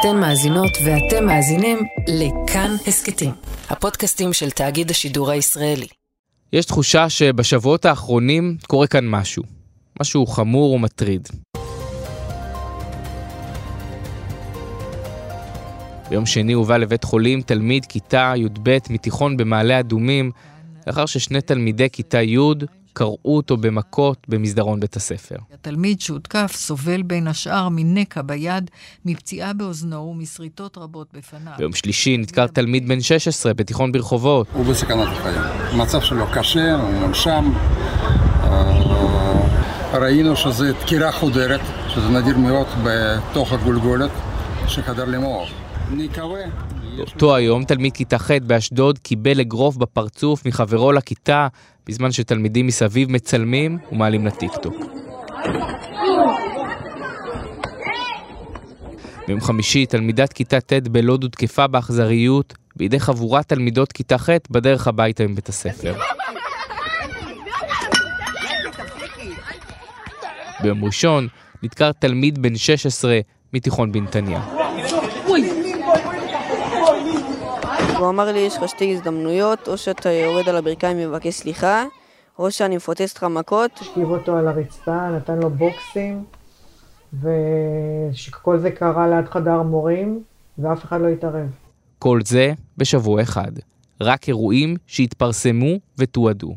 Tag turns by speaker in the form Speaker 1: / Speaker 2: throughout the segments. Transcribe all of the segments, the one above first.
Speaker 1: אתן מאזינות ואתם מאזינים לכאן הסכתים, הפודקאסטים של תאגיד השידור הישראלי.
Speaker 2: יש תחושה שבשבועות האחרונים קורה כאן משהו. משהו חמור ומטריד. ביום שני הובא לבית חולים תלמיד כיתה י"ב מתיכון במעלה אדומים, לאחר ששני תלמידי כיתה י' קרעו אותו במכות במסדרון בית הספר.
Speaker 3: התלמיד שהותקף סובל בין השאר מנקע ביד, מפציעה באוזנו ומסריטות רבות בפניו.
Speaker 2: ביום שלישי נדקר תלמיד בן 16 בתיכון ברחובות.
Speaker 4: הוא בסכנת החיים. המצב שלו קשה, הוא מונשם. אה, ראינו שזה דקירה חודרת, שזה נדיר מאוד בתוך הגולגולת, שחדר למוח. נקווה
Speaker 2: באותו היום תלמיד כיתה ח' באשדוד קיבל אגרוף בפרצוף מחברו לכיתה, בזמן שתלמידים מסביב מצלמים ומעלים לטיקטוק. ביום חמישי תלמידת כיתה ט' בלוד הותקפה באכזריות בידי חבורת תלמידות כיתה ח' בדרך הביתה מבית הספר. ביום ראשון נדקר תלמיד בן 16 מתיכון בנתניה.
Speaker 5: והוא אמר לי, יש לך שתי הזדמנויות, או שאתה יורד על הברכיים ומבקש סליחה, או שאני מפוצץ לך מכות.
Speaker 6: השכיב אותו על הרצפה, נתן לו בוקסים, ושכל זה קרה ליד חדר מורים, ואף אחד לא התערב.
Speaker 2: כל זה בשבוע אחד. רק אירועים שהתפרסמו ותועדו.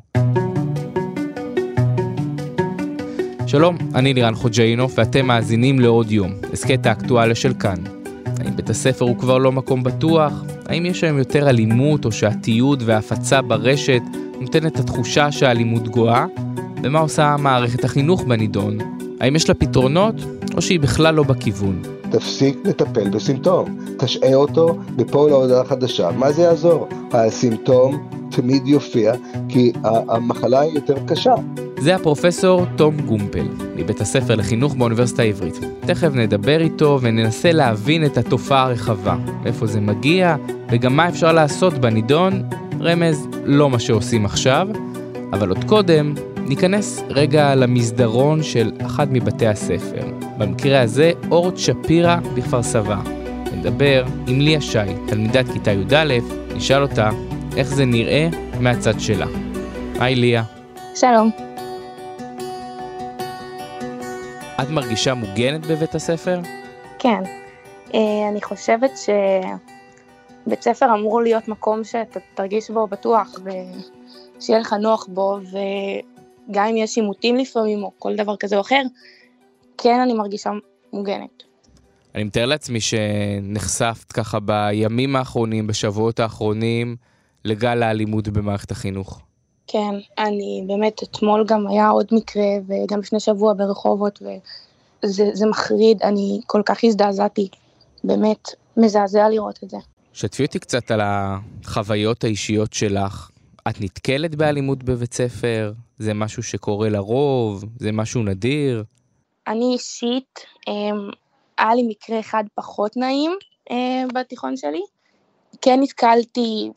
Speaker 2: שלום, אני לירן חוג'אינוף ואתם מאזינים לעוד יום, הסכת האקטואליה של כאן. האם בית הספר הוא כבר לא מקום בטוח? האם יש היום יותר אלימות או שהתיעוד וההפצה ברשת נותן את התחושה שהאלימות גואה? ומה עושה מערכת החינוך בנידון? האם יש לה פתרונות או שהיא בכלל לא בכיוון?
Speaker 7: תפסיק לטפל בסימפטום, תשעה אותו מפה להודעה חדשה. מה זה יעזור? הסימפטום תמיד יופיע כי המחלה היא יותר קשה.
Speaker 2: זה הפרופסור תום גומפל, מבית הספר לחינוך באוניברסיטה העברית. תכף נדבר איתו וננסה להבין את התופעה הרחבה, מאיפה זה מגיע, וגם מה אפשר לעשות בנידון, רמז לא מה שעושים עכשיו, אבל עוד קודם ניכנס רגע למסדרון של אחד מבתי הספר. במקרה הזה, אורט שפירא בכפר סבא. נדבר עם ליה שי, תלמידת כיתה י"א, נשאל אותה איך זה נראה מהצד שלה. היי ליה.
Speaker 8: שלום.
Speaker 2: את מרגישה מוגנת בבית הספר?
Speaker 8: כן. אה, אני חושבת שבית ספר אמור להיות מקום שאתה תרגיש בו בטוח ושיהיה לך נוח בו, וגם אם יש עימותים לפעמים או כל דבר כזה או אחר, כן אני מרגישה מוגנת.
Speaker 2: אני מתאר לעצמי שנחשפת ככה בימים האחרונים, בשבועות האחרונים, לגל האלימות במערכת החינוך.
Speaker 8: כן, אני באמת, אתמול גם היה עוד מקרה, וגם לפני שבוע ברחובות, וזה מחריד, אני כל כך הזדעזעתי, באמת, מזעזע לראות את זה.
Speaker 2: שתפי אותי קצת על החוויות האישיות שלך. את נתקלת באלימות בבית ספר? זה משהו שקורה לרוב? זה משהו נדיר?
Speaker 8: אני אישית, אמ, היה לי מקרה אחד פחות נעים אה, בתיכון שלי. כן נתקלתי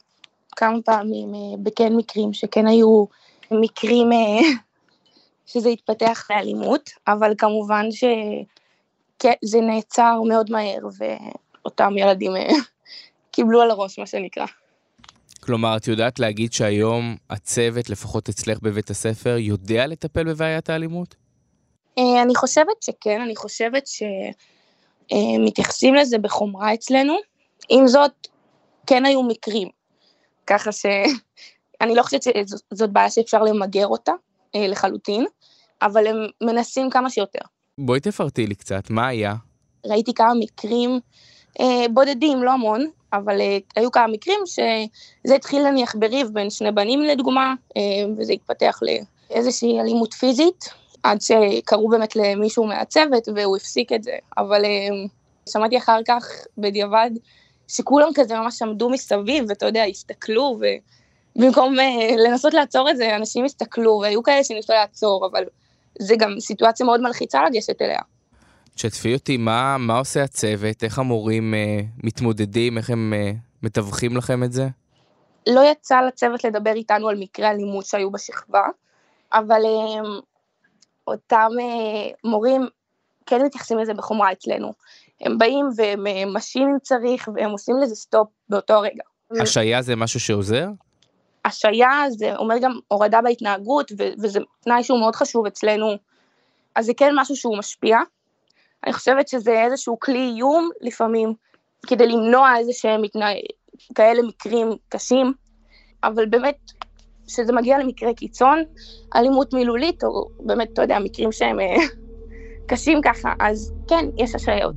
Speaker 8: כמה פעמים אה, בכן מקרים שכן היו מקרים אה, שזה התפתח לאלימות, אבל כמובן שזה נעצר מאוד מהר ואותם ילדים קיבלו על הראש מה שנקרא.
Speaker 2: כלומר, את יודעת להגיד שהיום הצוות, לפחות אצלך בבית הספר, יודע לטפל בבעיית האלימות?
Speaker 8: אני חושבת שכן, אני חושבת שמתייחסים לזה בחומרה אצלנו. עם זאת, כן היו מקרים, ככה שאני לא חושבת שזאת בעיה שאפשר למגר אותה אה, לחלוטין, אבל הם מנסים כמה שיותר.
Speaker 2: בואי תפרטי לי קצת, מה היה?
Speaker 8: ראיתי כמה מקרים אה, בודדים, לא המון, אבל אה, היו כמה מקרים שזה התחיל נניח בריב בין שני בנים לדוגמה, אה, וזה התפתח לאיזושהי אלימות פיזית, עד שקראו באמת למישהו מהצוות והוא הפסיק את זה, אבל אה, שמעתי אחר כך בדיעבד שכולם כזה ממש עמדו מסביב, ואתה יודע, הסתכלו, ובמקום uh, לנסות לעצור את זה, אנשים הסתכלו, והיו כאלה שניסו לעצור, אבל זה גם סיטואציה מאוד מלחיצה לגשת אליה.
Speaker 2: תשתפי אותי, מה, מה עושה הצוות? איך המורים uh, מתמודדים? איך הם uh, מתווכים לכם את זה?
Speaker 8: לא יצא לצוות לדבר איתנו על מקרי אלימות שהיו בשכבה, אבל uh, אותם uh, מורים כן מתייחסים לזה בחומרה אצלנו. הם באים והם אה, משעים אם צריך, והם עושים לזה סטופ באותו רגע.
Speaker 2: השעיה זה משהו שעוזר?
Speaker 8: השעיה זה אומר גם הורדה בהתנהגות, וזה תנאי שהוא מאוד חשוב אצלנו, אז זה כן משהו שהוא משפיע. אני חושבת שזה איזשהו כלי איום לפעמים, כדי למנוע איזה שהם מתנה... כאלה מקרים קשים, אבל באמת, כשזה מגיע למקרה קיצון, אלימות מילולית, או באמת, אתה יודע, מקרים שהם אה, קשים ככה, אז כן, יש השעיות.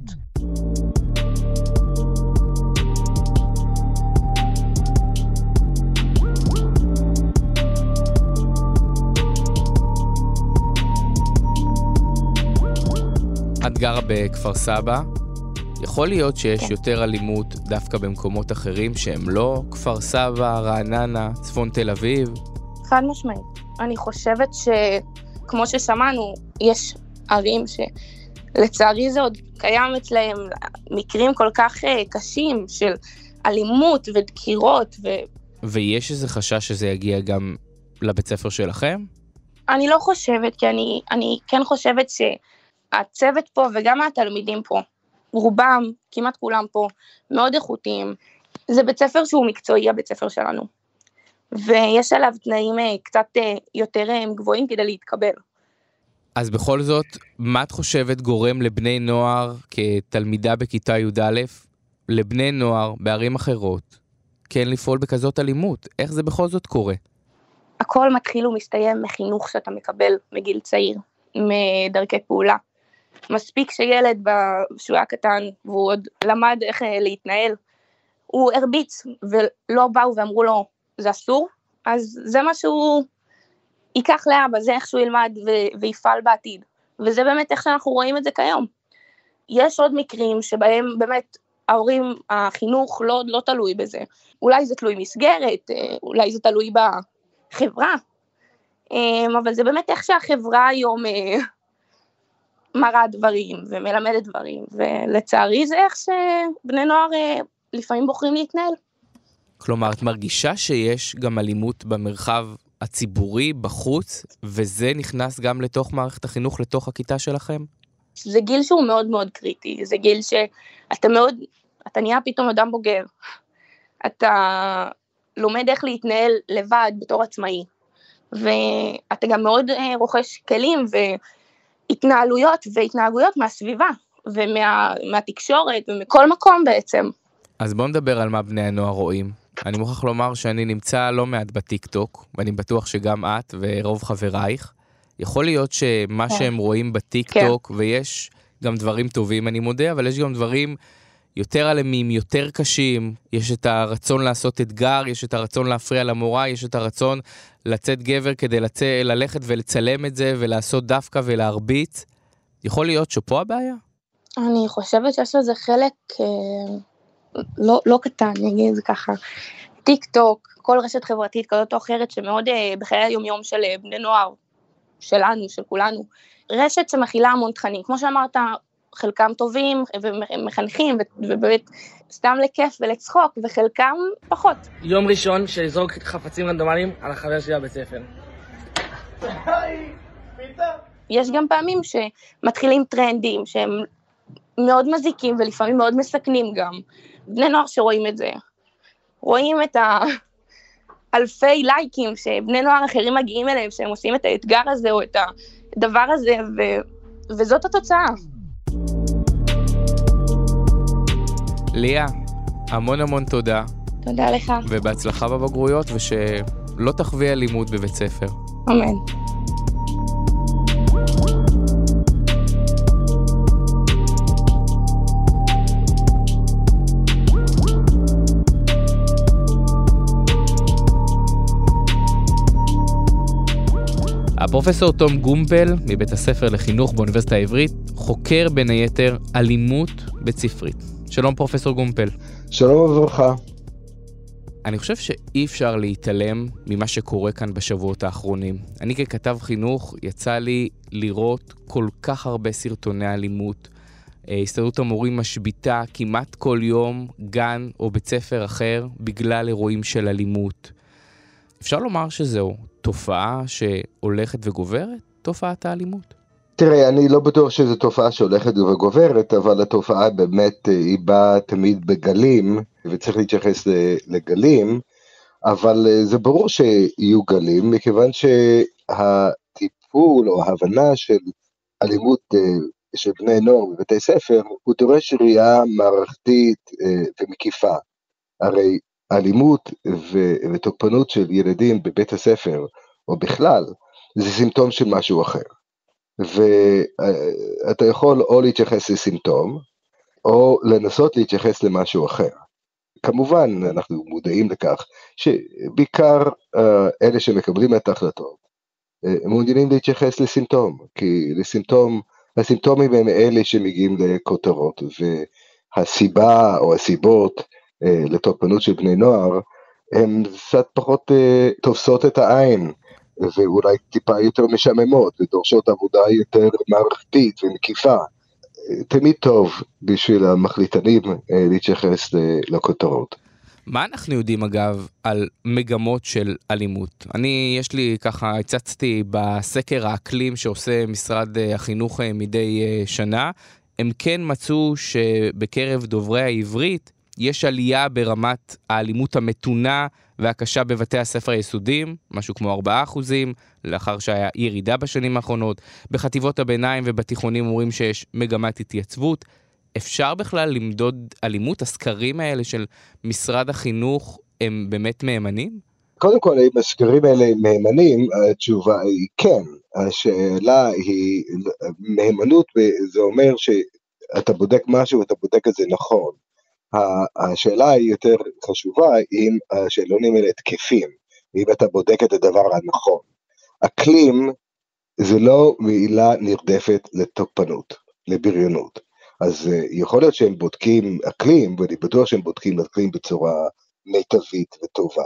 Speaker 2: את גרה בכפר סבא, יכול להיות שיש
Speaker 8: כן.
Speaker 2: יותר אלימות דווקא במקומות אחרים שהם לא כפר סבא, רעננה, צפון תל אביב?
Speaker 8: חד משמעית. אני חושבת שכמו ששמענו, יש ערים שלצערי זה עוד קיים אצלהם מקרים כל כך אה, קשים של אלימות ודקירות, ואני
Speaker 2: ויש איזה חשש שזה יגיע גם לבית ספר שלכם?
Speaker 8: לא חושבת, כי אני, אני כן חושבת שהצוות פה וגם התלמידים פה, רובם, כמעט כולם פה, מאוד איכותיים. זה בית ספר שהוא מקצועי, הבית ספר שלנו. ויש עליו תנאים אה, קצת אה, יותר גבוהים כדי להתקבל.
Speaker 2: אז בכל זאת, מה את חושבת גורם לבני נוער כתלמידה בכיתה י"א, לבני נוער בערים אחרות, כן לפעול בכזאת אלימות? איך זה בכל זאת קורה?
Speaker 8: הכל מתחיל ומסתיים מחינוך שאתה מקבל מגיל צעיר, מדרכי פעולה. מספיק שילד, כשהוא היה קטן, והוא עוד למד איך אה, להתנהל, הוא הרביץ, ולא באו ואמרו לו, זה אסור, אז זה מה שהוא ייקח לאבא, זה איך שהוא ילמד ו- ויפעל בעתיד. וזה באמת איך שאנחנו רואים את זה כיום. יש עוד מקרים שבהם באמת ההורים, החינוך לא, לא תלוי בזה. אולי זה תלוי מסגרת, אה, אולי זה תלוי בחברה, אה, אבל זה באמת איך שהחברה היום אה, מראה דברים ומלמדת דברים, ולצערי זה איך שבני נוער אה, לפעמים בוחרים להתנהל.
Speaker 2: כלומר, את מרגישה שיש גם אלימות במרחב הציבורי, בחוץ, וזה נכנס גם לתוך מערכת החינוך, לתוך הכיתה שלכם?
Speaker 8: זה גיל שהוא מאוד מאוד קריטי, זה גיל שאתה מאוד, אתה נהיה פתאום אדם בוגר, אתה לומד איך להתנהל לבד בתור עצמאי, ואתה גם מאוד אה, רוכש כלים והתנהלויות והתנהגויות מהסביבה ומהתקשורת ומכל מקום בעצם.
Speaker 2: אז בואו נדבר על מה בני הנוער רואים. אני מוכרח לומר שאני נמצא לא מעט בטיקטוק, ואני בטוח שגם את ורוב חברייך. יכול להיות שמה
Speaker 8: כן.
Speaker 2: שהם רואים בטיקטוק, ויש גם דברים טובים, אני מודה, אבל יש גם דברים יותר אלימים, יותר קשים. יש את הרצון לעשות אתגר, יש את הרצון להפריע למורה, יש את הרצון לצאת גבר כדי לצא, ללכת ולצלם את זה ולעשות דווקא ולהרביץ. יכול להיות שפה הבעיה?
Speaker 8: אני חושבת שיש לזה חלק אה, לא, לא קטן, אני אגיד את זה ככה. טיק טוק, כל רשת חברתית כזאת או אחרת שמאוד אה, בחיי היומיום של אה, בני נוער, שלנו, של כולנו, רשת שמכילה המון תכנים, כמו שאמרת, חלקם טובים ומחנכים ובאמת סתם לכיף ולצחוק, וחלקם פחות.
Speaker 9: יום ראשון שלזרוק חפצים רנדומליים על החבר שלי בבית ספר.
Speaker 8: יש גם פעמים שמתחילים טרנדים שהם מאוד מזיקים ולפעמים מאוד מסכנים גם. בני נוער שרואים את זה, רואים את האלפי לייקים שבני נוער אחרים מגיעים אליהם, שהם עושים את האתגר הזה או את הדבר הזה, ו... וזאת התוצאה.
Speaker 2: ליה, המון המון תודה,
Speaker 8: תודה לך,
Speaker 2: ובהצלחה בבגרויות, ושלא תחווי אלימות בבית ספר.
Speaker 8: אמן.
Speaker 2: הפרופסור תום גומפל, מבית הספר לחינוך באוניברסיטה העברית, חוקר בין היתר אלימות בית ספרית. שלום פרופסור גומפל.
Speaker 7: שלום וברכה.
Speaker 2: אני חושב שאי אפשר להתעלם ממה שקורה כאן בשבועות האחרונים. אני ככתב חינוך, יצא לי לראות כל כך הרבה סרטוני אלימות. אה, הסתדרות המורים משביתה כמעט כל יום גן או בית ספר אחר בגלל אירועים של אלימות. אפשר לומר שזו תופעה שהולכת וגוברת, תופעת האלימות?
Speaker 7: תראה, אני לא בטוח שזו תופעה שהולכת וגוברת, אבל התופעה באמת, היא באה תמיד בגלים, וצריך להתייחס לגלים, אבל זה ברור שיהיו גלים, מכיוון שהטיפול או ההבנה של אלימות של בני נוער בבתי ספר, הוא דורש ראייה מערכתית ומקיפה. הרי אלימות ותוקפנות של ילדים בבית הספר, או בכלל, זה סימפטום של משהו אחר. ואתה יכול או להתייחס לסימפטום, או לנסות להתייחס למשהו אחר. כמובן, אנחנו מודעים לכך שבעיקר אלה שמקבלים את ההחלטות, מעוניינים להתייחס לסימפטום, כי לסימפטום, הסימפטומים הם אלה שמגיעים לכותרות, והסיבה או הסיבות לתוקפנות של בני נוער, הן קצת פחות תופסות את העין. ואולי טיפה יותר משעממות ודורשות עבודה יותר מערכתית ומקיפה. תמיד טוב בשביל המחליטנים להתייחס לכותרות.
Speaker 2: מה אנחנו יודעים אגב על מגמות של אלימות? אני, יש לי ככה, הצצתי בסקר האקלים שעושה משרד החינוך מדי שנה, הם כן מצאו שבקרב דוברי העברית יש עלייה ברמת האלימות המתונה והקשה בבתי הספר היסודיים, משהו כמו 4 אחוזים, לאחר שהיה ירידה בשנים האחרונות. בחטיבות הביניים ובתיכונים אומרים שיש מגמת התייצבות. אפשר בכלל למדוד אלימות? הסקרים האלה של משרד החינוך הם באמת מהימנים?
Speaker 7: קודם כל, האם הסקרים האלה מהימנים? התשובה היא כן. השאלה היא, מהימנות זה אומר שאתה בודק משהו ואתה בודק את זה נכון. השאלה היא יותר חשובה אם השאלונים האלה תקפים, אם אתה בודק את הדבר הנכון. אקלים זה לא מילה נרדפת לתוקפנות, לבריונות. אז יכול להיות שהם בודקים אקלים, ואני בטוח שהם בודקים אקלים בצורה מיטבית וטובה.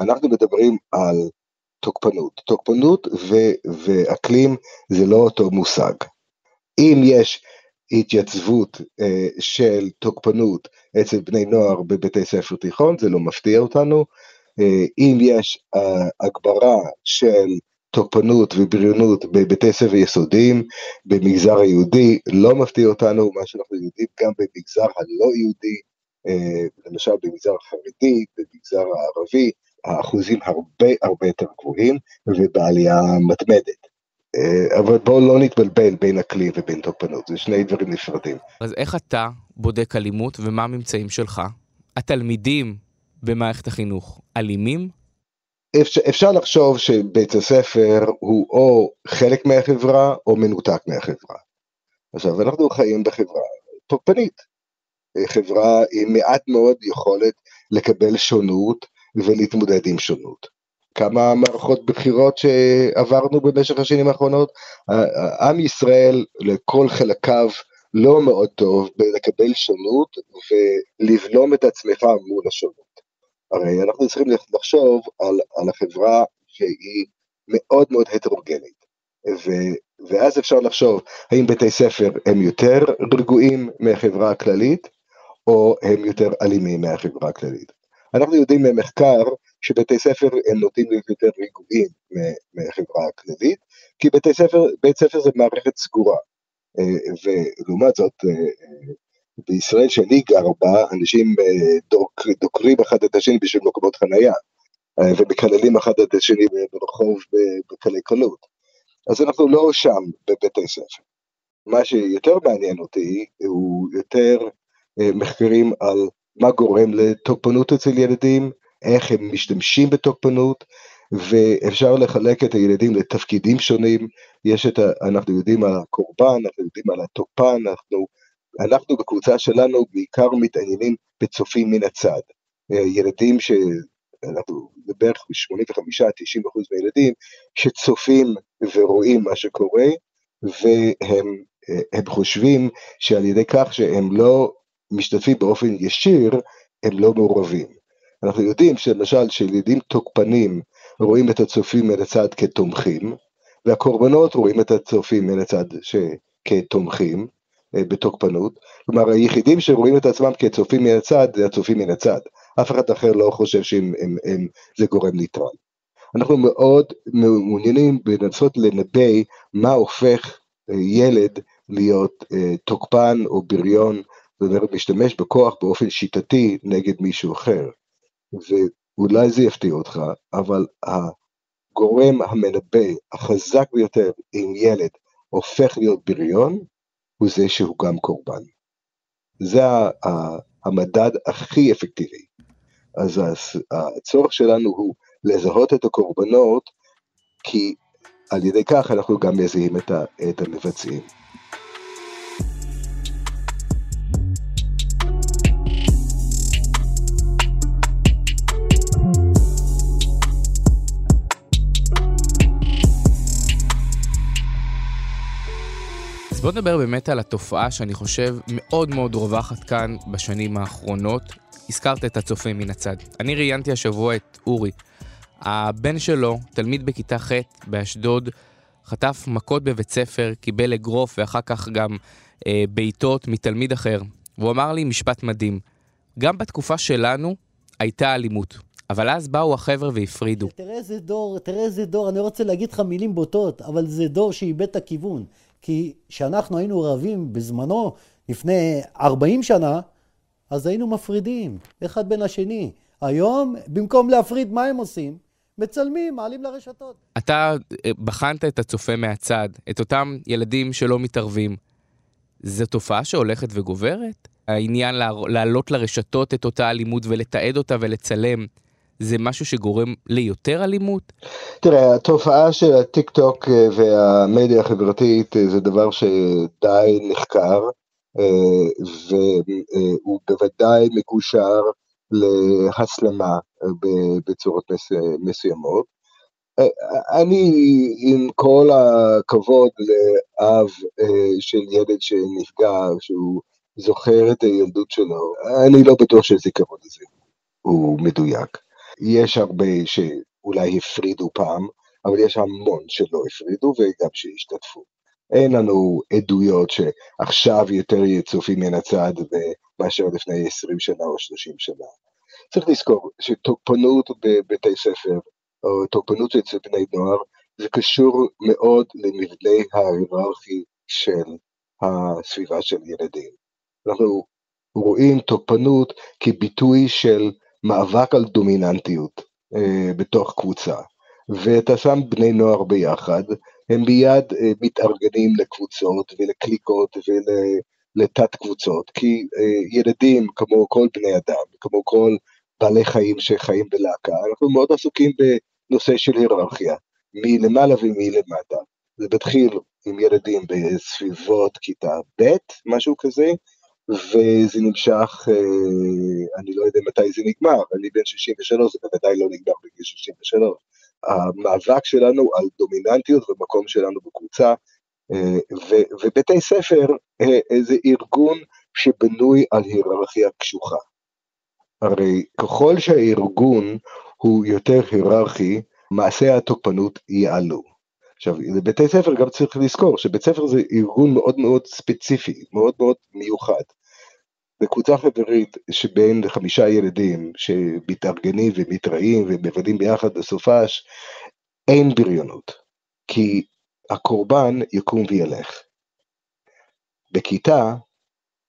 Speaker 7: אנחנו מדברים על תוקפנות. תוקפנות ו- ואקלים זה לא אותו מושג. אם יש התייצבות אה, של תוקפנות אצל בני נוער בבתי ספר תיכון, זה לא מפתיע אותנו. אה, אם יש אה, הגברה של תוקפנות ובריונות בבתי ספר יסודיים במגזר היהודי, לא מפתיע אותנו, מה שאנחנו יודעים גם במגזר הלא יהודי, אה, למשל במגזר החרדי, במגזר הערבי, האחוזים הרבה הרבה יותר גבוהים ובעלייה מתמדת. אה, אבל בואו לא נתבלבל בין הכלי ובין תוקפנות, זה שני דברים נפרדים.
Speaker 2: אז איך אתה בודק אלימות ומה הממצאים שלך? התלמידים במערכת החינוך אלימים?
Speaker 7: אפשר, אפשר לחשוב שבית הספר הוא או חלק מהחברה או מנותק מהחברה. עכשיו, אנחנו חיים בחברה תוקפנית, חברה עם מעט מאוד יכולת לקבל שונות ולהתמודד עם שונות. כמה מערכות בחירות שעברנו במשך השנים האחרונות, עם ישראל לכל חלקיו לא מאוד טוב בלקבל שונות ולבלום את עצמך מול השונות. הרי אנחנו צריכים לחשוב על, על החברה שהיא מאוד מאוד הטרוגנית, ו, ואז אפשר לחשוב האם בתי ספר הם יותר רגועים מהחברה הכללית, או הם יותר אלימים מהחברה הכללית. אנחנו יודעים ממחקר שבתי ספר הם נוטים להיות יותר רגועים מהחברה הכללית, כי בתי ספר, בית ספר זה מערכת סגורה, אה, ולעומת זאת אה, בישראל שאני גר בה, אנשים אה, דוק, דוקרים אחד את השני בשביל מקומות חנייה, ומקללים אחד את השני ברחוב בקלי קלות. אז אנחנו לא שם בבתי ספר. מה שיותר מעניין אותי הוא יותר מחקרים על מה גורם לתוקפנות אצל ילדים, איך הם משתמשים בתוקפנות, ואפשר לחלק את הילדים לתפקידים שונים, יש את ה... אנחנו יודעים על הקורבן, אנחנו יודעים על התוקפן, אנחנו, אנחנו בקבוצה שלנו בעיקר מתעניינים בצופים מן הצד. ילדים ש... אנחנו בערך 85-90 אחוז מהילדים שצופים ורואים מה שקורה, והם חושבים שעל ידי כך שהם לא משתתפים באופן ישיר, הם לא מעורבים. אנחנו יודעים שלמשל שילדים תוקפנים רואים את הצופים מן הצד כתומכים, והקורבנות רואים את הצופים מן הצד ש... כתומכים אה, בתוקפנות, כלומר היחידים שרואים את עצמם כצופים מן הצד זה הצופים מן הצד, אף אחד אחר לא חושב שזה גורם ניטרל. אנחנו מאוד מעוניינים בלנסות לנבא מה הופך ילד להיות תוקפן או בריון, זאת אומרת משתמש בכוח באופן שיטתי נגד מישהו אחר. ואולי זה יפתיע אותך, אבל הגורם המנבא החזק ביותר אם ילד הופך להיות בריון, הוא זה שהוא גם קורבן. זה המדד הכי אפקטיבי. אז הצורך שלנו הוא לזהות את הקורבנות, כי על ידי כך אנחנו גם מזהים את המבצעים.
Speaker 2: בוא נדבר באמת על התופעה שאני חושב מאוד מאוד רווחת כאן בשנים האחרונות. הזכרת את הצופה מן הצד. אני ראיינתי השבוע את אורי. הבן שלו, תלמיד בכיתה ח' באשדוד, חטף מכות בבית ספר, קיבל אגרוף ואחר כך גם אה, בעיטות מתלמיד אחר. והוא אמר לי משפט מדהים, גם בתקופה שלנו הייתה אלימות, אבל אז באו החבר'ה והפרידו.
Speaker 10: תראה איזה דור, תראה איזה דור, אני רוצה להגיד לך מילים בוטות, אבל זה דור שאיבד את הכיוון. כי כשאנחנו היינו רבים בזמנו, לפני 40 שנה, אז היינו מפרידים, אחד בין השני. היום, במקום להפריד, מה הם עושים? מצלמים, מעלים לרשתות.
Speaker 2: אתה אה, בחנת את הצופה מהצד, את אותם ילדים שלא מתערבים. זו תופעה שהולכת וגוברת? העניין להעלות לרשתות את אותה אלימות ולתעד אותה ולצלם, זה משהו שגורם ליותר אלימות?
Speaker 7: תראה, התופעה של הטיק טוק אה, והמדיה החברתית אה, זה דבר שדי נחקר, אה, והוא בוודאי מקושר להסלמה בצורות מסוימות. אני, עם כל הכבוד לאב של ילד שנפגע, שהוא זוכר את הילדות שלו, אני לא בטוח שהזיכרון הזה הוא מדויק. יש הרבה שאולי הפרידו פעם, אבל יש המון שלא הפרידו וגם שהשתתפו. אין לנו עדויות שעכשיו יותר יהיה צופים מן הצד מאשר לפני 20 שנה או 30 שנה. צריך לזכור שתוקפנות בבתי ספר, או תוקפנות אצל בני נוער, זה קשור מאוד למבנה ההיררכי של הסביבה של ילדים. אנחנו רואים תוקפנות כביטוי של מאבק על דומיננטיות אה, בתוך קבוצה, ואתה שם בני נוער ביחד, הם מיד אה, מתארגנים לקבוצות ולקליקות ולתת קבוצות, כי אה, ילדים כמו כל בני אדם, כמו כל בעלי חיים שחיים בלהקה, אנחנו מאוד עסוקים בנושא של היררכיה, מלמעלה ומלמטה. זה מתחיל עם ילדים בסביבות כיתה ב', משהו כזה, וזה נמשך, אה, אני לא יודע מתי זה נגמר, אני בן 63, זה בוודאי לא נגמר בגיל 63. המאבק שלנו על דומיננטיות ומקום שלנו בקבוצה, אה, ובתי ספר אה, זה ארגון שבנוי על היררכיה קשוחה. הרי ככל שהארגון הוא יותר היררכי, מעשי התוקפנות יעלו. עכשיו, לבתי ספר גם צריך לזכור שבית ספר זה ארגון מאוד מאוד ספציפי, מאוד מאוד מיוחד. בקבוצה חברית שבין חמישה ילדים שמתארגנים ומתראים ומבדים ביחד בסופש, אין בריונות, כי הקורבן יקום וילך. בכיתה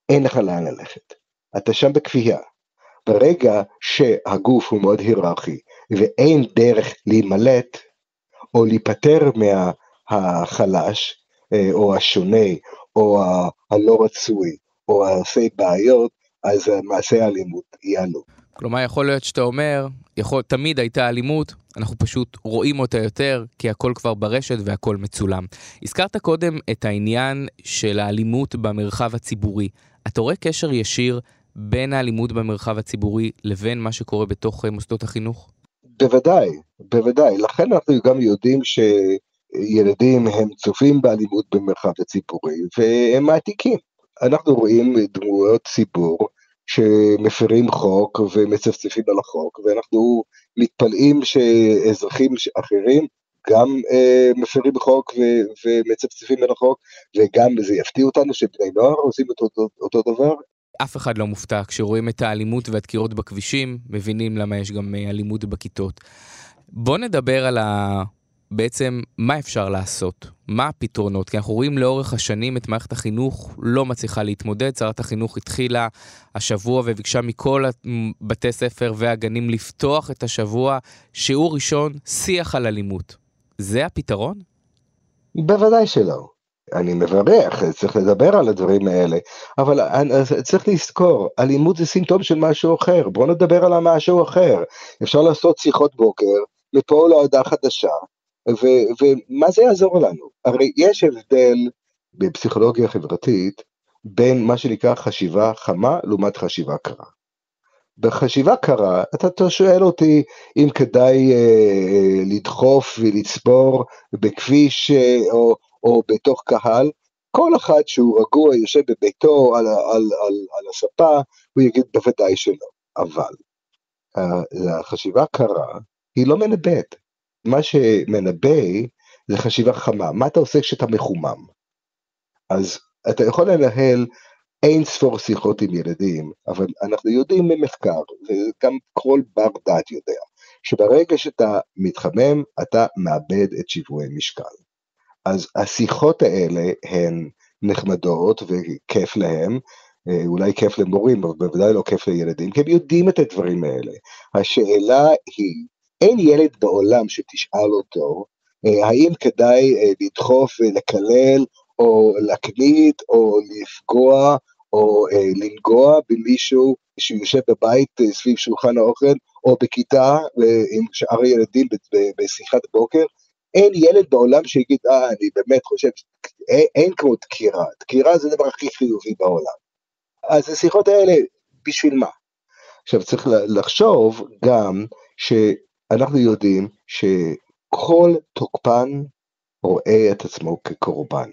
Speaker 7: אין לך לאן ללכת, אתה שם בכפייה. ברגע שהגוף הוא מאוד היררכי ואין דרך להימלט, או להיפטר מהחלש, אה, או השונה, או הלא רצוי, או העושה בעיות, אז מעשי האלימות יעלו.
Speaker 2: כלומר, יכול להיות שאתה אומר, יכול, תמיד הייתה אלימות, אנחנו פשוט רואים אותה יותר, כי הכל כבר ברשת והכל מצולם. הזכרת קודם את העניין של האלימות במרחב הציבורי. אתה רואה קשר ישיר בין האלימות במרחב הציבורי לבין מה שקורה בתוך אה, מוסדות החינוך?
Speaker 7: בוודאי, בוודאי. לכן אנחנו גם יודעים שילדים הם צופים באלימות במרחב הציבורי והם מעתיקים. אנחנו רואים דמויות ציבור שמפרים חוק ומצפצפים על החוק, ואנחנו מתפלאים שאזרחים אחרים גם אה, מפרים חוק ו- ומצפצפים על החוק, וגם זה יפתיע אותנו שבני נוער עושים את אותו, אותו דבר,
Speaker 2: אף אחד לא מופתע כשרואים את האלימות והדקירות בכבישים, מבינים למה יש גם אה, אלימות בכיתות. בוא נדבר על בעצם מה אפשר לעשות? מה הפתרונות? כי אנחנו רואים לאורך השנים את מערכת החינוך לא מצליחה להתמודד. שרת החינוך התחילה השבוע וביקשה מכל בתי ספר והגנים לפתוח את השבוע, שיעור ראשון, שיח על אלימות. זה הפתרון?
Speaker 7: בוודאי שלא. אני מברך, צריך לדבר על הדברים האלה, אבל צריך לזכור, אלימות זה סימפטום של משהו אחר, בואו נדבר על המשהו אחר. אפשר לעשות שיחות בוקר, מפה להודעה חדשה, ו- ומה זה יעזור לנו? הרי יש הבדל בפסיכולוגיה חברתית בין מה שנקרא חשיבה חמה לעומת חשיבה קרה. בחשיבה קרה, אתה שואל אותי אם כדאי אה, לדחוף ולצבור בכביש אה, או, או בתוך קהל, כל אחד שהוא רגוע יושב בביתו על, על, על, על הספה, הוא יגיד בוודאי שלא. אבל אה, החשיבה קרה היא לא מנבאת. מה שמנבא זה חשיבה חכמה, מה אתה עושה כשאתה מחומם? אז אתה יכול לנהל אין ספור שיחות עם ילדים, אבל אנחנו יודעים ממחקר, וגם כל בר דעת יודע, שברגע שאתה מתחמם, אתה מאבד את שיווי משקל. אז השיחות האלה הן נחמדות וכיף להם, אה, אולי כיף למורים, אבל בוודאי לא כיף לילדים, כי הם יודעים את הדברים האלה. השאלה היא, אין ילד בעולם שתשאל אותו, אה, האם כדאי אה, לדחוף ולקלל, או להקניט, או לפגוע, או לנגוע במישהו שיושב בבית סביב שולחן האוכל, או בכיתה עם שאר הילדים בשיחת בוקר, אין ילד בעולם שיגיד, אה, אני באמת חושב, אין, אין כמו דקירה, דקירה זה הדבר הכי חיובי בעולם. אז השיחות האלה, בשביל מה? עכשיו צריך לחשוב גם שאנחנו יודעים שכל תוקפן רואה את עצמו כקורבן.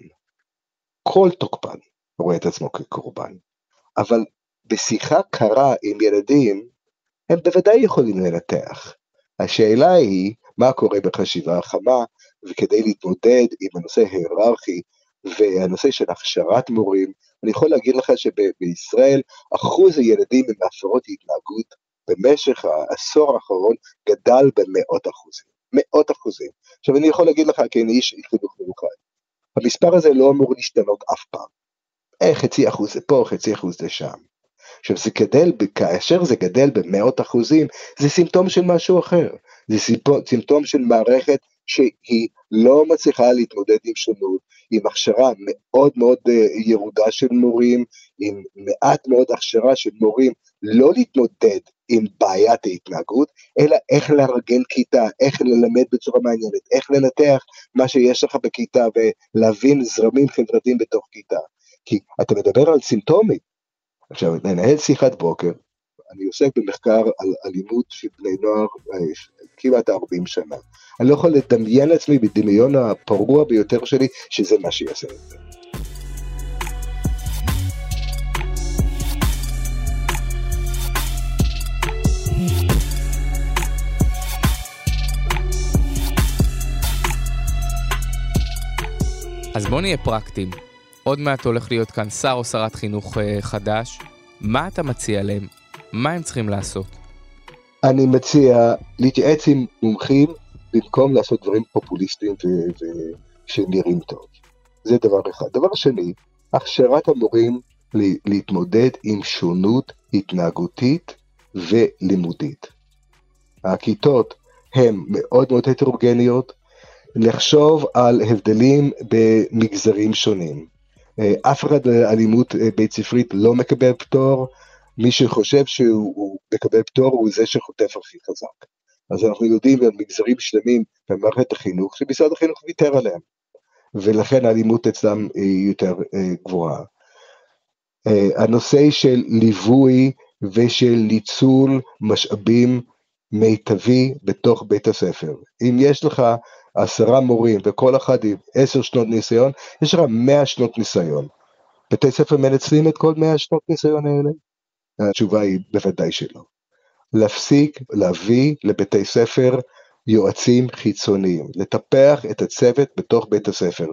Speaker 7: כל תוקפן רואה את עצמו כקורבן. אבל בשיחה קרה עם ילדים, הם בוודאי יכולים לנתח. השאלה היא, מה קורה בחשיבה החמה, וכדי להתמודד עם הנושא ההיררכי והנושא של הכשרת מורים, אני יכול להגיד לך שבישראל אחוז הילדים עם הפרעות התנהגות במשך העשור האחרון גדל במאות אחוזים, מאות אחוזים. עכשיו אני יכול להגיד לך כי אני איש חינוך מיוחד, המספר הזה לא אמור להשתנות אף פעם. אה, חצי אחוז פה, חצי אחוז לשם. עכשיו זה גדל, כאשר זה גדל במאות אחוזים, זה סימפטום של משהו אחר. זה סימפטום של מערכת שהיא לא מצליחה להתמודד עם שונות, עם הכשרה מאוד מאוד אה, ירודה של מורים, עם מעט מאוד הכשרה של מורים לא להתמודד עם בעיית ההתנהגות, אלא איך לארגן כיתה, איך ללמד בצורה מעניינת, איך לנתח מה שיש לך בכיתה ולהבין זרמים חברתיים בתוך כיתה. כי אתה מדבר על סימפטומים. עכשיו, לנהל שיחת בוקר, אני עוסק במחקר על אלימות של בני נוער אה, כמעט 40 שנה. אני לא יכול לדמיין לעצמי בדמיון הפרוע ביותר שלי שזה מה שיעשה את זה.
Speaker 2: אז בואו נהיה פרקטיים. עוד מעט הולך להיות כאן שר או שרת חינוך אה, חדש. מה אתה מציע להם? מה הם צריכים לעשות?
Speaker 7: אני מציע להתייעץ עם מומחים במקום לעשות דברים פופוליסטיים ושנראים טוב. זה דבר אחד. דבר שני, הכשרת המורים להתמודד עם שונות התנהגותית ולימודית. הכיתות הן מאוד מאוד הטרוגניות, לחשוב על הבדלים במגזרים שונים. אה, אף אחד באלימות אה, בית ספרית לא מקבל פטור, מי שחושב שהוא מקבל פטור הוא זה שחוטף הכי חזק. אז אנחנו יודעים על מגזרים שלמים במערכת החינוך שמשרד החינוך ויתר עליהם, ולכן האלימות אצלם היא יותר אה, גבוהה. הנושא של ליווי ושל ניצול משאבים מיטבי בתוך בית הספר. אם יש לך עשרה מורים וכל אחד עם עשר שנות ניסיון, יש לך מאה שנות ניסיון. בתי ספר מנצלים את כל מאה שנות ניסיון האלה? התשובה היא בוודאי שלא. להפסיק להביא לבתי ספר יועצים חיצוניים, לטפח את הצוות בתוך בית הספר.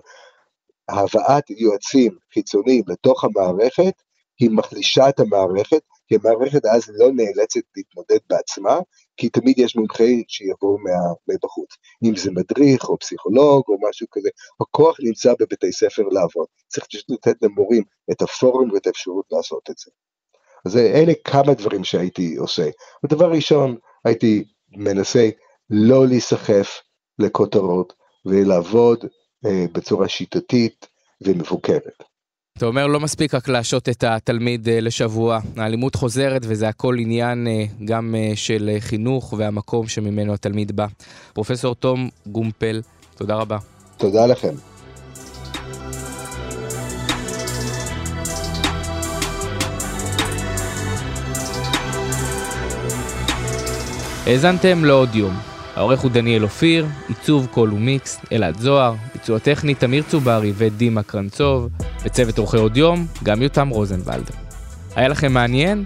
Speaker 7: הבאת יועצים חיצוניים לתוך המערכת היא מחלישה את המערכת כי המערכת אז לא נאלצת להתמודד בעצמה, כי תמיד יש מומחי שיבואו מבחוץ. אם זה מדריך או פסיכולוג או משהו כזה, הכוח נמצא בבתי ספר לעבוד. צריך לתת למורים את הפורום ואת האפשרות לעשות את זה. אז אלה כמה דברים שהייתי עושה. הדבר ראשון, הייתי מנסה לא להיסחף לכותרות ולעבוד אה, בצורה שיטתית ומבוקרת.
Speaker 2: אתה אומר לא מספיק רק להשעות את התלמיד אה, לשבוע, האלימות חוזרת וזה הכל עניין אה, גם אה, של חינוך והמקום שממנו התלמיד בא. פרופסור תום גומפל, תודה רבה.
Speaker 7: תודה לכם.
Speaker 2: האזנתם לעוד יום. העורך הוא דניאל אופיר, עיצוב קול ומיקס, אלעד זוהר, ביצוע טכני תמיר צוברי ודימה קרנצוב, וצוות עורכי עוד יום, גם יותם רוזנבלד. היה לכם מעניין?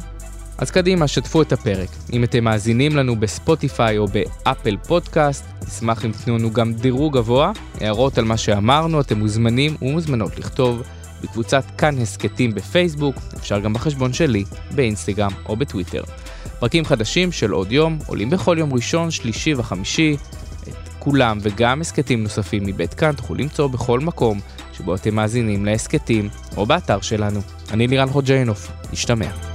Speaker 2: אז קדימה, שתפו את הפרק. אם אתם מאזינים לנו בספוטיפיי או באפל פודקאסט, נשמח אם תתנו לנו גם דירוג גבוה, הערות על מה שאמרנו, אתם מוזמנים ומוזמנות לכתוב בקבוצת כאן הסכתים בפייסבוק, אפשר גם בחשבון שלי, באינסטגרם או בטוויטר. פרקים חדשים של עוד יום עולים בכל יום ראשון, שלישי וחמישי. את כולם וגם הסכתים נוספים מבית כאן תוכלו למצוא בכל מקום שבו אתם מאזינים להסכתים או באתר שלנו. אני לירן חוג'יינוף, נשתמע.